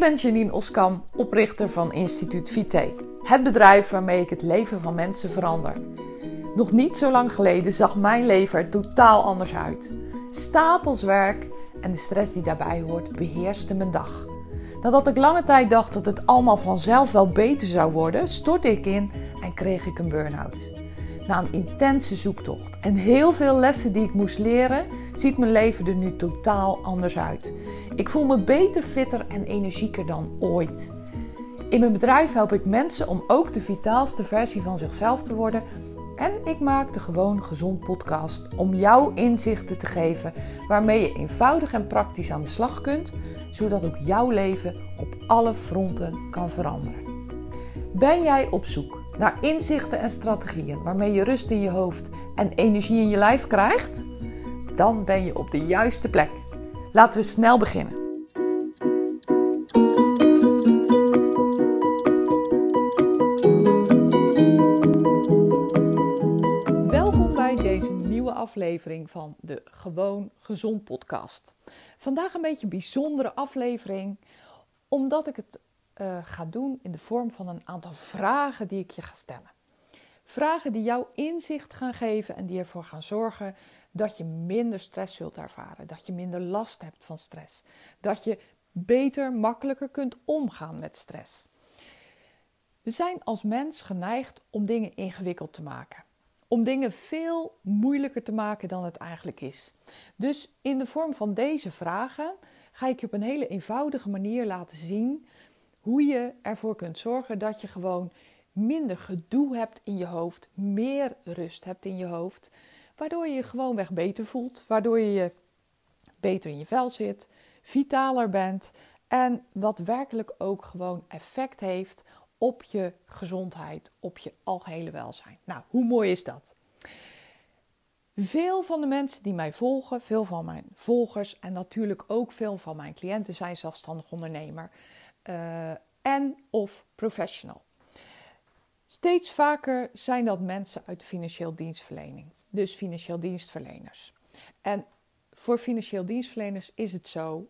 ben Janine Oskam, oprichter van Instituut Vite. Het bedrijf waarmee ik het leven van mensen verander. Nog niet zo lang geleden zag mijn leven er totaal anders uit. Stapels werk en de stress die daarbij hoort beheerste mijn dag. Nadat ik lange tijd dacht dat het allemaal vanzelf wel beter zou worden, stortte ik in en kreeg ik een burn-out. Na een intense zoektocht en heel veel lessen die ik moest leren, ziet mijn leven er nu totaal anders uit. Ik voel me beter, fitter en energieker dan ooit. In mijn bedrijf help ik mensen om ook de vitaalste versie van zichzelf te worden. En ik maak de Gewoon Gezond podcast om jou inzichten te geven waarmee je eenvoudig en praktisch aan de slag kunt, zodat ook jouw leven op alle fronten kan veranderen. Ben jij op zoek naar inzichten en strategieën waarmee je rust in je hoofd en energie in je lijf krijgt? Dan ben je op de juiste plek. Laten we snel beginnen. Welkom bij deze nieuwe aflevering van de Gewoon Gezond podcast. Vandaag een beetje een bijzondere aflevering, omdat ik het uh, ga doen in de vorm van een aantal vragen die ik je ga stellen. Vragen die jou inzicht gaan geven en die ervoor gaan zorgen dat je minder stress zult ervaren, dat je minder last hebt van stress, dat je beter, makkelijker kunt omgaan met stress. We zijn als mens geneigd om dingen ingewikkeld te maken. Om dingen veel moeilijker te maken dan het eigenlijk is. Dus in de vorm van deze vragen ga ik je op een hele eenvoudige manier laten zien hoe je ervoor kunt zorgen dat je gewoon minder gedoe hebt in je hoofd, meer rust hebt in je hoofd, waardoor je je gewoonweg beter voelt, waardoor je je beter in je vel zit, vitaler bent en wat werkelijk ook gewoon effect heeft op je gezondheid, op je algehele welzijn. Nou, hoe mooi is dat? Veel van de mensen die mij volgen, veel van mijn volgers en natuurlijk ook veel van mijn cliënten zijn zelfstandig ondernemer uh, en of professional. Steeds vaker zijn dat mensen uit de financieel dienstverlening, dus financieel dienstverleners. En voor financieel dienstverleners is het zo,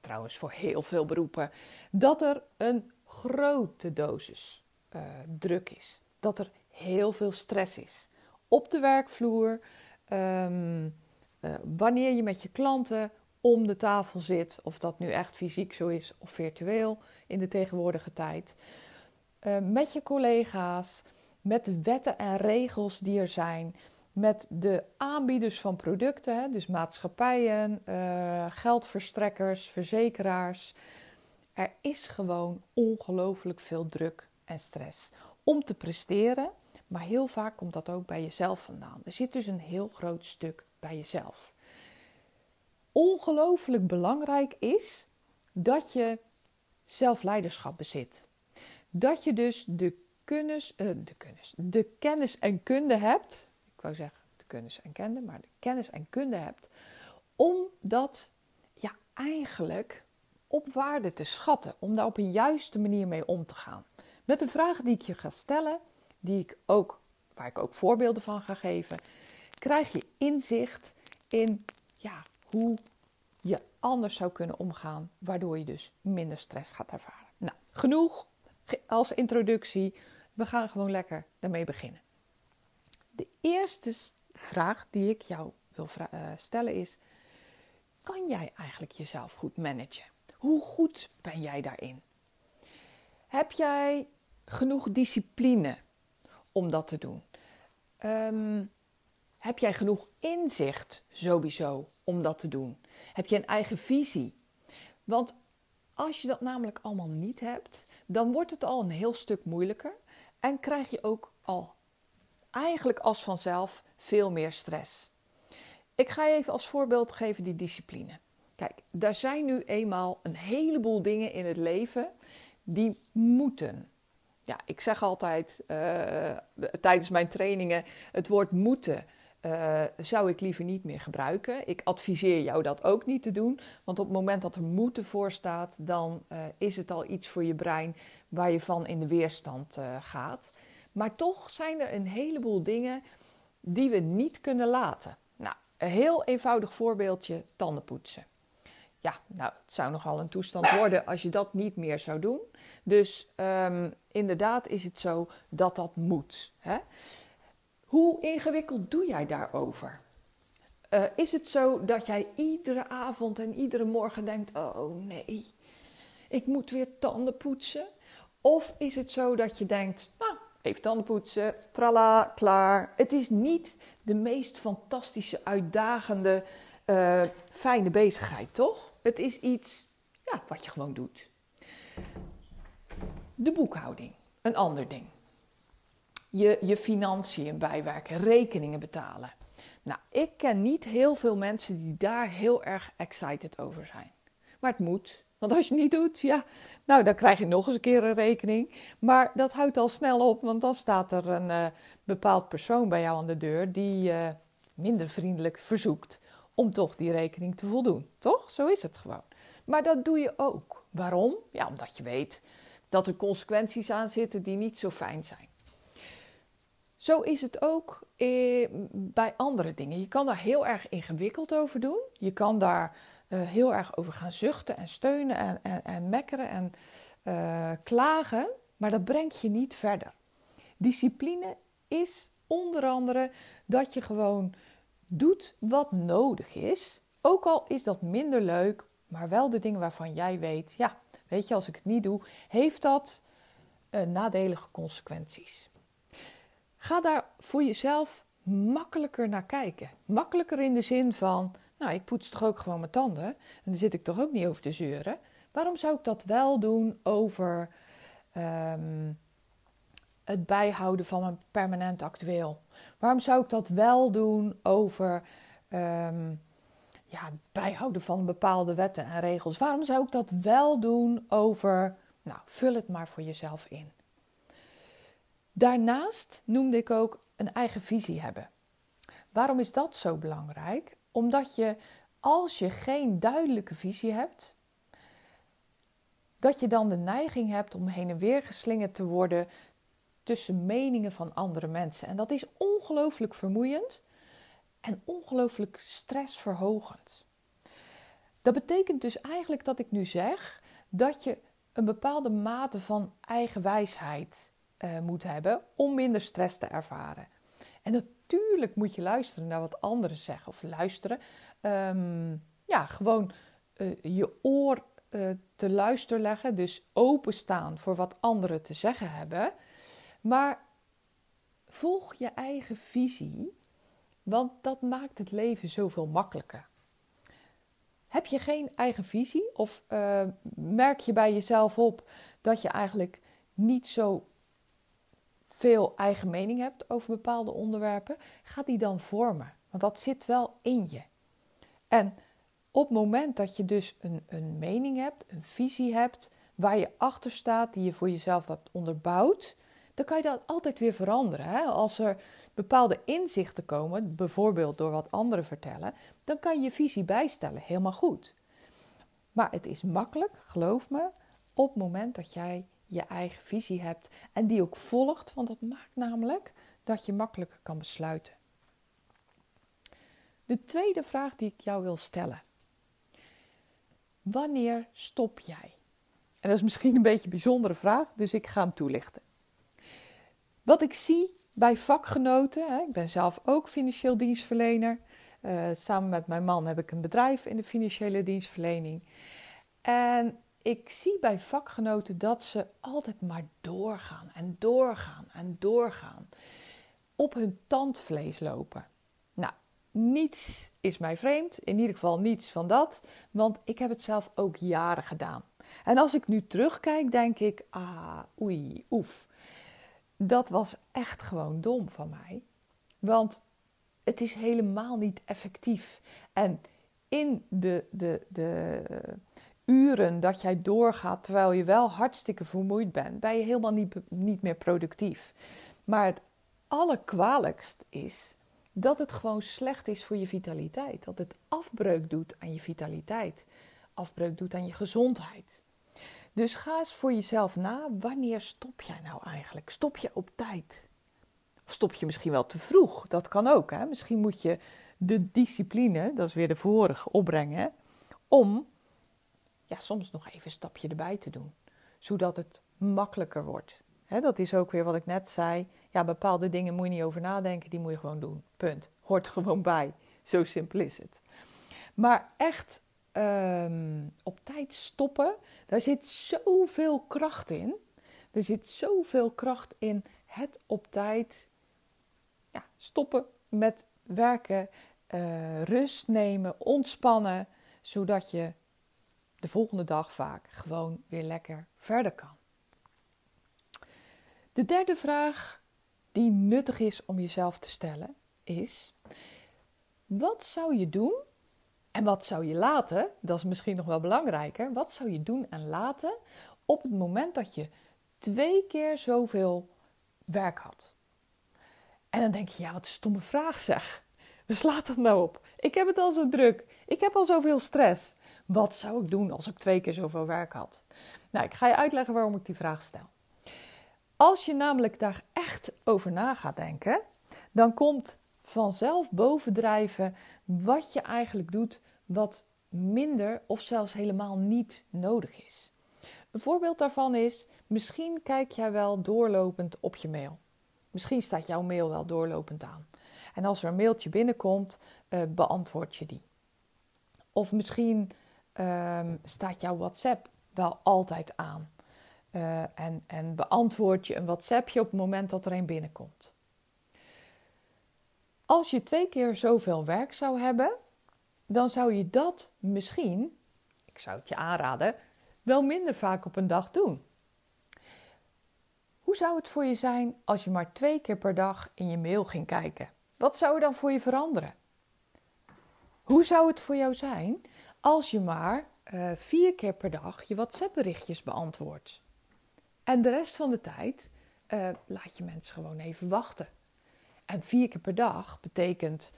trouwens voor heel veel beroepen, dat er een grote dosis uh, druk is. Dat er heel veel stress is. Op de werkvloer, um, uh, wanneer je met je klanten om de tafel zit, of dat nu echt fysiek zo is of virtueel in de tegenwoordige tijd. Uh, met je collega's, met de wetten en regels die er zijn, met de aanbieders van producten, dus maatschappijen, uh, geldverstrekkers, verzekeraars. Er is gewoon ongelooflijk veel druk en stress om te presteren, maar heel vaak komt dat ook bij jezelf vandaan. Er zit dus een heel groot stuk bij jezelf ongelooflijk belangrijk is dat je zelfleiderschap bezit. Dat je dus de kennis, uh, de kennis, de kennis en kunde hebt. Ik wou zeggen de kennis en kende, maar de kennis en kunde hebt. Om dat ja, eigenlijk op waarde te schatten. Om daar op een juiste manier mee om te gaan. Met de vragen die ik je ga stellen, die ik ook, waar ik ook voorbeelden van ga geven, krijg je inzicht in ja, hoe je anders zou kunnen omgaan, waardoor je dus minder stress gaat ervaren. Nou, genoeg als introductie. We gaan gewoon lekker daarmee beginnen. De eerste vraag die ik jou wil eh, stellen is: kan jij eigenlijk jezelf goed managen? Hoe goed ben jij daarin? Heb jij genoeg discipline om dat te doen? Um, heb jij genoeg inzicht sowieso om dat te doen? Heb je een eigen visie? Want als je dat namelijk allemaal niet hebt, dan wordt het al een heel stuk moeilijker en krijg je ook al eigenlijk als vanzelf veel meer stress. Ik ga je even als voorbeeld geven die discipline. Kijk, daar zijn nu eenmaal een heleboel dingen in het leven die moeten. Ja, ik zeg altijd uh, tijdens mijn trainingen het woord moeten uh, zou ik liever niet meer gebruiken. Ik adviseer jou dat ook niet te doen, want op het moment dat er moeten voor staat, dan uh, is het al iets voor je brein waar je van in de weerstand uh, gaat. Maar toch zijn er een heleboel dingen die we niet kunnen laten. Nou, een heel eenvoudig voorbeeldje: tandenpoetsen. ja, nou, het zou nogal een toestand worden als je dat niet meer zou doen. Dus um, inderdaad is het zo dat dat moet. Hè? Hoe ingewikkeld doe jij daarover? Uh, is het zo dat jij iedere avond en iedere morgen denkt: oh nee, ik moet weer tanden poetsen? Of is het zo dat je denkt: nou, even tanden poetsen, trala, klaar. Het is niet de meest fantastische, uitdagende, uh, fijne bezigheid, toch? Het is iets ja, wat je gewoon doet. De boekhouding, een ander ding. Je, je financiën bijwerken, rekeningen betalen. Nou, ik ken niet heel veel mensen die daar heel erg excited over zijn. Maar het moet. Want als je niet doet, ja, nou dan krijg je nog eens een keer een rekening. Maar dat houdt al snel op, want dan staat er een uh, bepaald persoon bij jou aan de deur die uh, minder vriendelijk verzoekt om toch die rekening te voldoen. Toch? Zo is het gewoon. Maar dat doe je ook. Waarom? Ja, omdat je weet dat er consequenties aan zitten die niet zo fijn zijn. Zo is het ook eh, bij andere dingen. Je kan daar heel erg ingewikkeld over doen. Je kan daar uh, heel erg over gaan zuchten en steunen en, en, en mekkeren en uh, klagen. Maar dat brengt je niet verder. Discipline is onder andere dat je gewoon doet wat nodig is. Ook al is dat minder leuk, maar wel de dingen waarvan jij weet, ja, weet je, als ik het niet doe, heeft dat uh, nadelige consequenties. Ga daar voor jezelf makkelijker naar kijken. Makkelijker in de zin van, nou, ik poets toch ook gewoon mijn tanden en dan zit ik toch ook niet over te zeuren. Waarom zou ik dat wel doen over um, het bijhouden van een permanent actueel? Waarom zou ik dat wel doen over um, ja, het bijhouden van bepaalde wetten en regels? Waarom zou ik dat wel doen over, nou, vul het maar voor jezelf in. Daarnaast noemde ik ook een eigen visie hebben. Waarom is dat zo belangrijk? Omdat je, als je geen duidelijke visie hebt, dat je dan de neiging hebt om heen en weer geslingerd te worden tussen meningen van andere mensen. En dat is ongelooflijk vermoeiend en ongelooflijk stressverhogend. Dat betekent dus eigenlijk dat ik nu zeg dat je een bepaalde mate van eigen wijsheid uh, moet hebben om minder stress te ervaren. En natuurlijk moet je luisteren naar wat anderen zeggen of luisteren. Um, ja, gewoon uh, je oor uh, te luisteren leggen, dus openstaan voor wat anderen te zeggen hebben. Maar volg je eigen visie, want dat maakt het leven zoveel makkelijker. Heb je geen eigen visie of merk je bij jezelf op dat je eigenlijk niet zo veel eigen mening hebt over bepaalde onderwerpen, ga die dan vormen. Want dat zit wel in je. En op het moment dat je dus een, een mening hebt, een visie hebt, waar je achter staat, die je voor jezelf hebt onderbouwd, dan kan je dat altijd weer veranderen. Hè? Als er bepaalde inzichten komen, bijvoorbeeld door wat anderen vertellen, dan kan je je visie bijstellen. Helemaal goed. Maar het is makkelijk, geloof me, op het moment dat jij je eigen visie hebt en die ook volgt, want dat maakt namelijk dat je makkelijker kan besluiten. De tweede vraag die ik jou wil stellen. Wanneer stop jij? En dat is misschien een beetje een bijzondere vraag, dus ik ga hem toelichten. Wat ik zie bij vakgenoten, hè, ik ben zelf ook financieel dienstverlener. Uh, samen met mijn man heb ik een bedrijf in de financiële dienstverlening. En ik zie bij vakgenoten dat ze altijd maar doorgaan en doorgaan en doorgaan. Op hun tandvlees lopen. Nou, niets is mij vreemd, in ieder geval niets van dat, want ik heb het zelf ook jaren gedaan. En als ik nu terugkijk, denk ik, ah, oei, oef. Dat was echt gewoon dom van mij. Want het is helemaal niet effectief. En in de, de, de uren dat jij doorgaat terwijl je wel hartstikke vermoeid bent, ben je helemaal niet, niet meer productief. Maar het allerkwalijkst is dat het gewoon slecht is voor je vitaliteit. Dat het afbreuk doet aan je vitaliteit. Afbreuk doet aan je gezondheid. Dus ga eens voor jezelf na, wanneer stop jij nou eigenlijk? Stop je op tijd? Of stop je misschien wel te vroeg? Dat kan ook. Hè? Misschien moet je de discipline, dat is weer de vorige, opbrengen om ja, soms nog even een stapje erbij te doen. Zodat het makkelijker wordt. dat is ook weer wat ik net zei. Ja, bepaalde dingen moet je niet over nadenken, die moet je gewoon doen. Punt. Hoort gewoon bij. Zo simpel is het. Maar echt ehm, op tijd stoppen, daar zit zoveel kracht in. Er zit zoveel kracht in het op tijd ja, stoppen met werken, uh, rust nemen, ontspannen, zodat je de volgende dag vaak gewoon weer lekker verder kan. De derde vraag die nuttig is om jezelf te stellen is: wat zou je doen en wat zou je laten? Dat is misschien nog wel belangrijker. Wat zou je doen en laten op het moment dat je twee keer zoveel werk had? En dan denk je, ja, wat een stomme vraag zeg. Waar slaat dat nou op? Ik heb het al zo druk. Ik heb al zoveel stress. Wat zou ik doen als ik twee keer zoveel werk had? Nou, ik ga je uitleggen waarom ik die vraag stel. Als je namelijk daar echt over na gaat denken, dan komt vanzelf bovendrijven wat je eigenlijk doet, wat minder of zelfs helemaal niet nodig is. Een voorbeeld daarvan is: misschien kijk jij wel doorlopend op je mail. Misschien staat jouw mail wel doorlopend aan. En als er een mailtje binnenkomt, uh, beantwoord je die. Of misschien um, staat jouw WhatsApp wel altijd aan. Uh, en, en beantwoord je een WhatsAppje op het moment dat er een binnenkomt. Als je twee keer zoveel werk zou hebben, dan zou je dat misschien, ik zou het je aanraden, wel minder vaak op een dag doen. Hoe zou het voor je zijn als je maar twee keer per dag in je mail ging kijken? Wat zou er dan voor je veranderen? Hoe zou het voor jou zijn als je maar uh, vier keer per dag je WhatsApp-berichtjes beantwoordt? En de rest van de tijd uh, laat je mensen gewoon even wachten. En vier keer per dag betekent,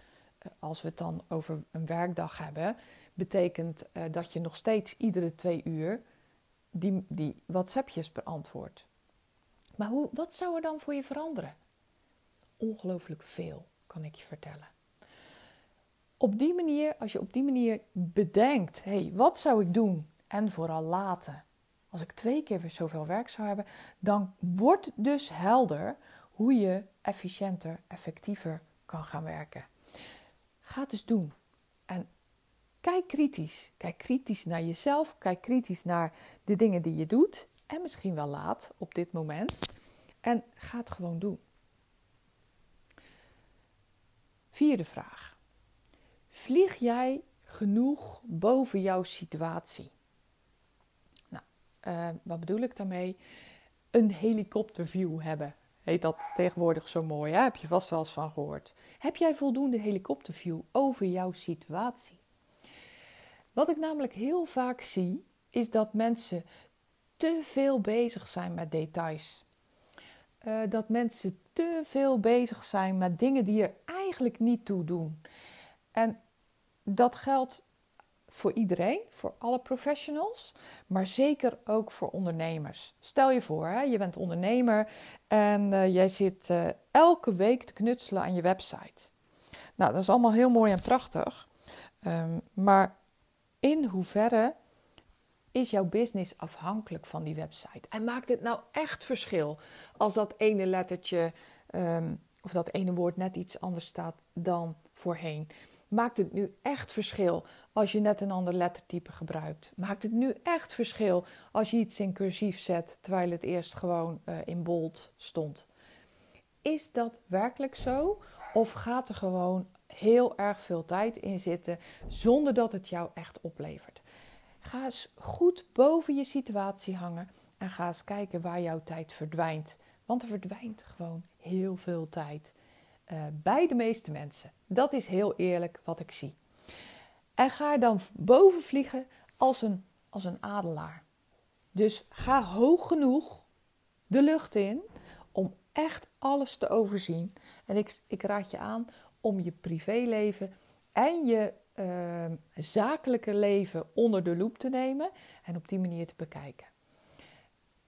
uh, als we het dan over een werkdag hebben, betekent dat je nog steeds iedere twee uur die, die WhatsAppjes beantwoordt. Maar hoe, wat zou er dan voor je veranderen? Ongelooflijk veel, kan ik je vertellen. Op die manier, als je op die manier bedenkt, hé, hey, wat zou ik doen en vooral laten als ik twee keer zoveel werk zou hebben, dan wordt dus helder hoe je efficiënter, effectiever kan gaan werken. Ga dus doen. En kijk kritisch. Kijk kritisch naar jezelf. Kijk kritisch naar de dingen die je doet. En misschien wel laat op dit moment. En ga het gewoon doen. Vierde vraag. Vlieg jij genoeg boven jouw situatie? Nou, uh, wat bedoel ik daarmee? Een helikopterview hebben. Heet dat tegenwoordig zo mooi, hè? heb je vast wel eens van gehoord. Heb jij voldoende helikopterview over jouw situatie? Wat ik namelijk heel vaak zie, is dat mensen te veel bezig zijn met details. Uh, dat mensen te veel bezig zijn met dingen die er eigenlijk niet toe doen. En dat geldt voor iedereen, voor alle professionals, maar zeker ook voor ondernemers. Stel je voor, hè, je bent ondernemer en uh, jij zit uh, elke week te knutselen aan je website. Nou, dat is allemaal heel mooi en prachtig. Um, maar in hoeverre is jouw business afhankelijk van die website? En maakt het nou echt verschil als dat ene lettertje um, of dat ene woord net iets anders staat dan voorheen? Maakt het nu echt verschil als je net een ander lettertype gebruikt? Maakt het nu echt verschil als je iets in cursief zet terwijl het eerst gewoon uh, in bold stond? Is dat werkelijk zo? Of gaat er gewoon heel erg veel tijd in zitten zonder dat het jou echt oplevert? Ga eens goed boven je situatie hangen en ga eens kijken waar jouw tijd verdwijnt. Want er verdwijnt gewoon heel veel tijd uh, bij de meeste mensen. Dat is heel eerlijk wat ik zie. En ga dan boven vliegen als een, als een adelaar. Dus ga hoog genoeg de lucht in om echt alles te overzien. En ik, ik raad je aan om je privéleven en je uh, zakelijke leven onder de loep te nemen en op die manier te bekijken.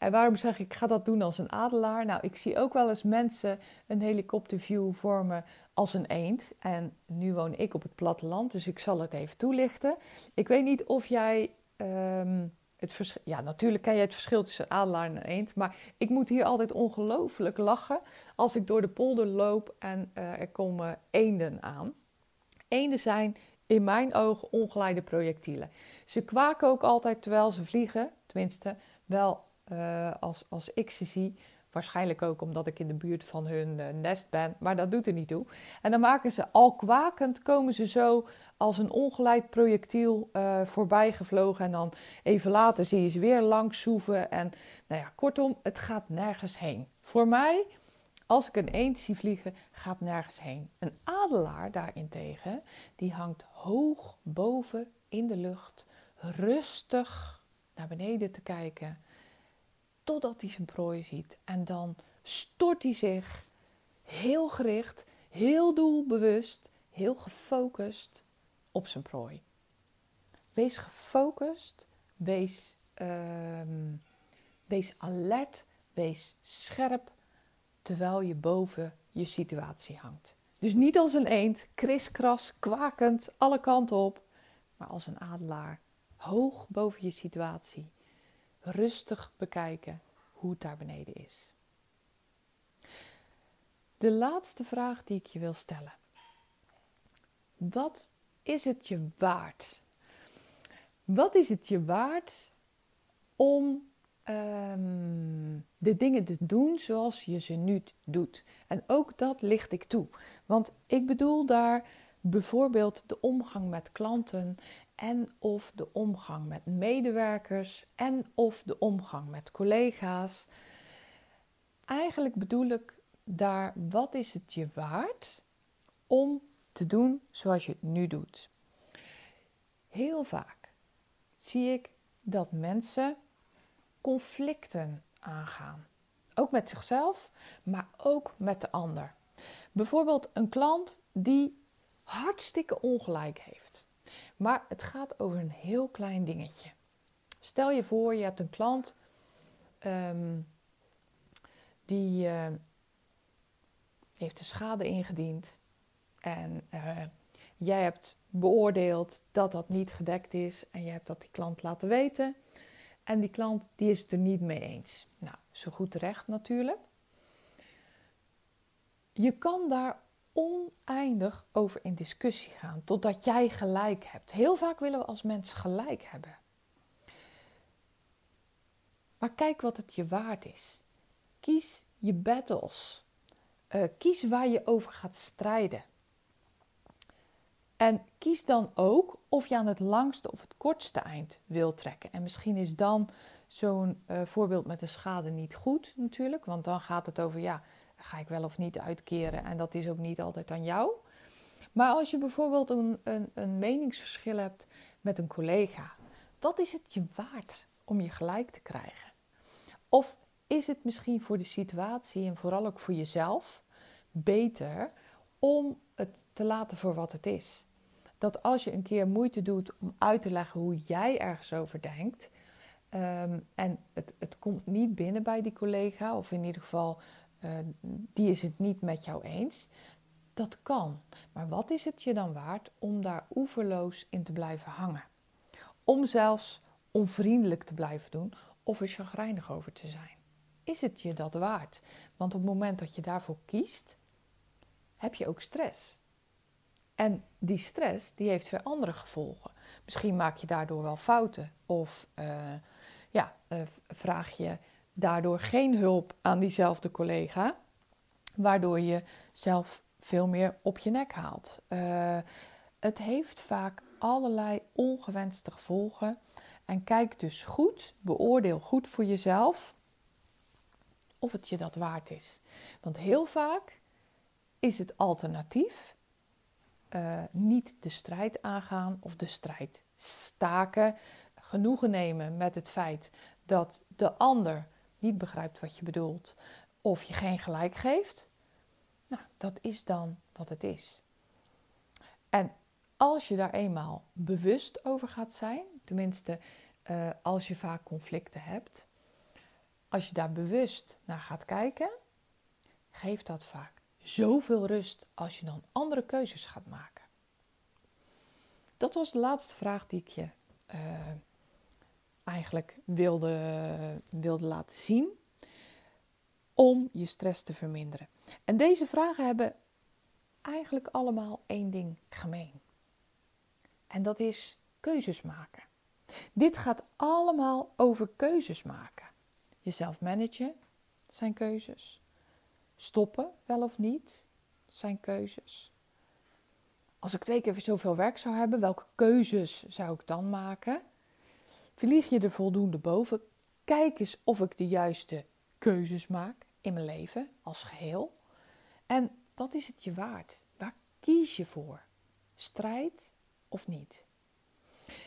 En waarom zeg ik, ga dat doen als een adelaar? Nou, ik zie ook wel eens mensen een helikopterview vormen als een eend. En nu woon ik op het platteland, dus ik zal het even toelichten. Ik weet niet of jij ehm, het verschil. Ja, natuurlijk ken je het verschil tussen adelaar en eend. Maar ik moet hier altijd ongelooflijk lachen als ik door de polder loop en uh, er komen eenden aan. Eenden zijn in mijn ogen ongeleide projectielen. Ze kwaken ook altijd terwijl ze vliegen. Tenminste, wel uh, als, als ik ze zie. Waarschijnlijk ook omdat ik in de buurt van hun uh, nest ben, maar dat doet er niet toe. En dan maken ze al kwakend, komen ze zo als een ongeleid projectiel uh, voorbij gevlogen. En dan even later zie je ze weer langs zoeven. En nou ja, kortom, het gaat nergens heen. Voor mij, als ik een eend zie vliegen, gaat nergens heen. Een adelaar daarentegen, die hangt hoog boven in de lucht, rustig naar beneden te kijken totdat hij zijn prooi ziet. En dan stort hij zich heel gericht, heel doelbewust, heel gefocust op zijn prooi. Wees gefocust, wees, uh, wees alert, wees scherp, terwijl je boven je situatie hangt. Dus niet als een eend, kriskras, kwakend, alle kanten op, maar als een adelaar, hoog boven je situatie rustig bekijken hoe het daar beneden is. De laatste vraag die ik je wil stellen. Wat is het je waard? Wat is het je waard om um, de dingen te doen zoals je ze nu doet? En ook dat licht ik toe. Want ik bedoel daar bijvoorbeeld de omgang met klanten en of de omgang met medewerkers en of de omgang met collega's. Eigenlijk bedoel ik daar wat is het je waard om te doen zoals je het nu doet. Heel vaak zie ik dat mensen conflicten aangaan. Ook met zichzelf, maar ook met de ander. Bijvoorbeeld een klant die hartstikke ongelijk heeft. Maar het gaat over een heel klein dingetje. Stel je voor, je hebt een klant um, die uh, heeft een schade ingediend. En uh, jij hebt beoordeeld dat dat niet gedekt is. En je hebt dat die klant laten weten. En die klant die is het er niet mee eens. Nou, zo goed terecht natuurlijk. Je kan daar oneindig over in discussie gaan, totdat jij gelijk hebt. Heel vaak willen we als mens gelijk hebben. Maar kijk wat het je waard is. Kies je battles. Uh, kies waar je over gaat strijden. En kies dan ook of je aan het langste of het kortste eind wil trekken. En misschien is dan zo'n uh, voorbeeld met de schade niet goed natuurlijk, want dan gaat het over ja, ga ik wel of niet uitkeren en dat is ook niet altijd aan jou. Maar als je bijvoorbeeld een, een, een meningsverschil hebt met een collega, wat is het je waard om je gelijk te krijgen? Of is het misschien voor de situatie en vooral ook voor jezelf beter om het te laten voor wat het is? Dat als je een keer moeite doet om uit te leggen hoe jij ergens over denkt, ehm, en het, het komt niet binnen bij die collega, of in ieder geval uh, die is het niet met jou eens. Dat kan. Maar wat is het je dan waard om daar oeverloos in te blijven hangen? Om zelfs onvriendelijk te blijven doen of er chagrijnig over te zijn. Is het je dat waard? Want op het moment dat je daarvoor kiest, heb je ook stress. En die stress die heeft weer andere gevolgen. Misschien maak je daardoor wel fouten of uh, ja, uh, vraag je daardoor geen hulp aan diezelfde collega, waardoor je zelf veel meer op je nek haalt. Uh, het heeft vaak allerlei ongewenste gevolgen. En kijk dus goed, beoordeel goed voor jezelf of het je dat waard is. Want heel vaak is het alternatief uh, niet de strijd aangaan of de strijd staken. Genoegen nemen met het feit dat de ander niet begrijpt wat je bedoelt of je geen gelijk geeft, nou, dat is dan wat het is. En als je daar eenmaal bewust over gaat zijn, tenminste uh, als je vaak conflicten hebt, als je daar bewust naar gaat kijken, geeft dat vaak zoveel rust als je dan andere keuzes gaat maken. Dat was de laatste vraag die ik je uh, eigenlijk wilde, wilde laten zien om je stress te verminderen. En deze vragen hebben eigenlijk allemaal één ding gemeen. En dat is keuzes maken. Dit gaat allemaal over keuzes maken. Jezelf managen zijn keuzes. Stoppen, wel of niet, zijn keuzes. Als ik twee keer zoveel werk zou hebben, welke keuzes zou ik dan maken? Vlieg je er voldoende boven? Kijk eens of ik de juiste keuzes maak in mijn leven als geheel. En wat is het je waard? Waar kies je voor? Strijd of niet?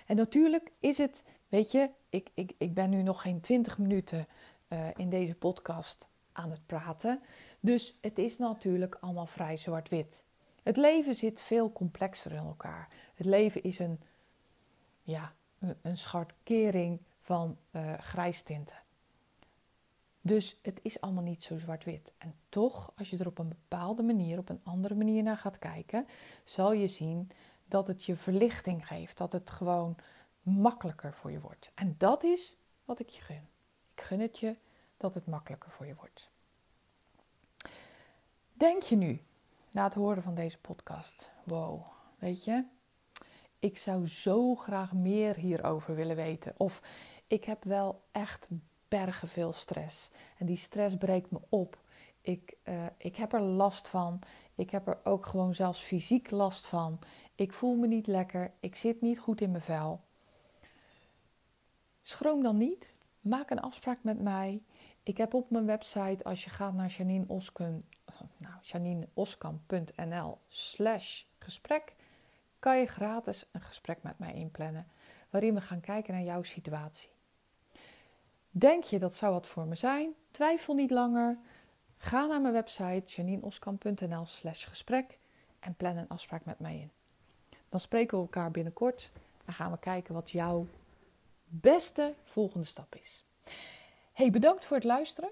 En natuurlijk is het, weet je, ik, ik, ik ben nu nog geen 20 minuten uh, in deze podcast aan het praten. Dus het is natuurlijk allemaal vrij zwart-wit. Het leven zit veel complexer in elkaar. Het leven is een, ja, een schartkering van uh, grijstinten. Dus het is allemaal niet zo zwart-wit. En toch, als je er op een bepaalde manier, op een andere manier naar gaat kijken, zal je zien dat het je verlichting geeft. Dat het gewoon makkelijker voor je wordt. En dat is wat ik je gun. Ik gun het je dat het makkelijker voor je wordt. Denk je nu, na het horen van deze podcast, wow, weet je, ik zou zo graag meer hierover willen weten. Of ik heb wel echt bergen veel stress. En die stress breekt me op. Ik, uh, ik heb er last van. Ik heb er ook gewoon zelfs fysiek last van. Ik voel me niet lekker. Ik zit niet goed in mijn vel. Schroom dan niet. Maak een afspraak met mij. Ik heb op mijn website, als je gaat naar Janine Oskum, nou, slash gesprek, kan je gratis een gesprek met mij inplannen. Waarin we gaan kijken naar jouw situatie. Denk je dat zou wat voor me zijn? Twijfel niet langer. Ga naar mijn website janineoskam.nl slash gesprek en plan een afspraak met mij in. Dan spreken we elkaar binnenkort en gaan we kijken wat jouw beste volgende stap is. Hey, bedankt voor het luisteren.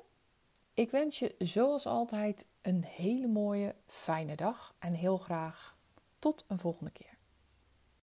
Ik wens je zoals altijd een hele mooie, fijne dag en heel graag tot een volgende keer.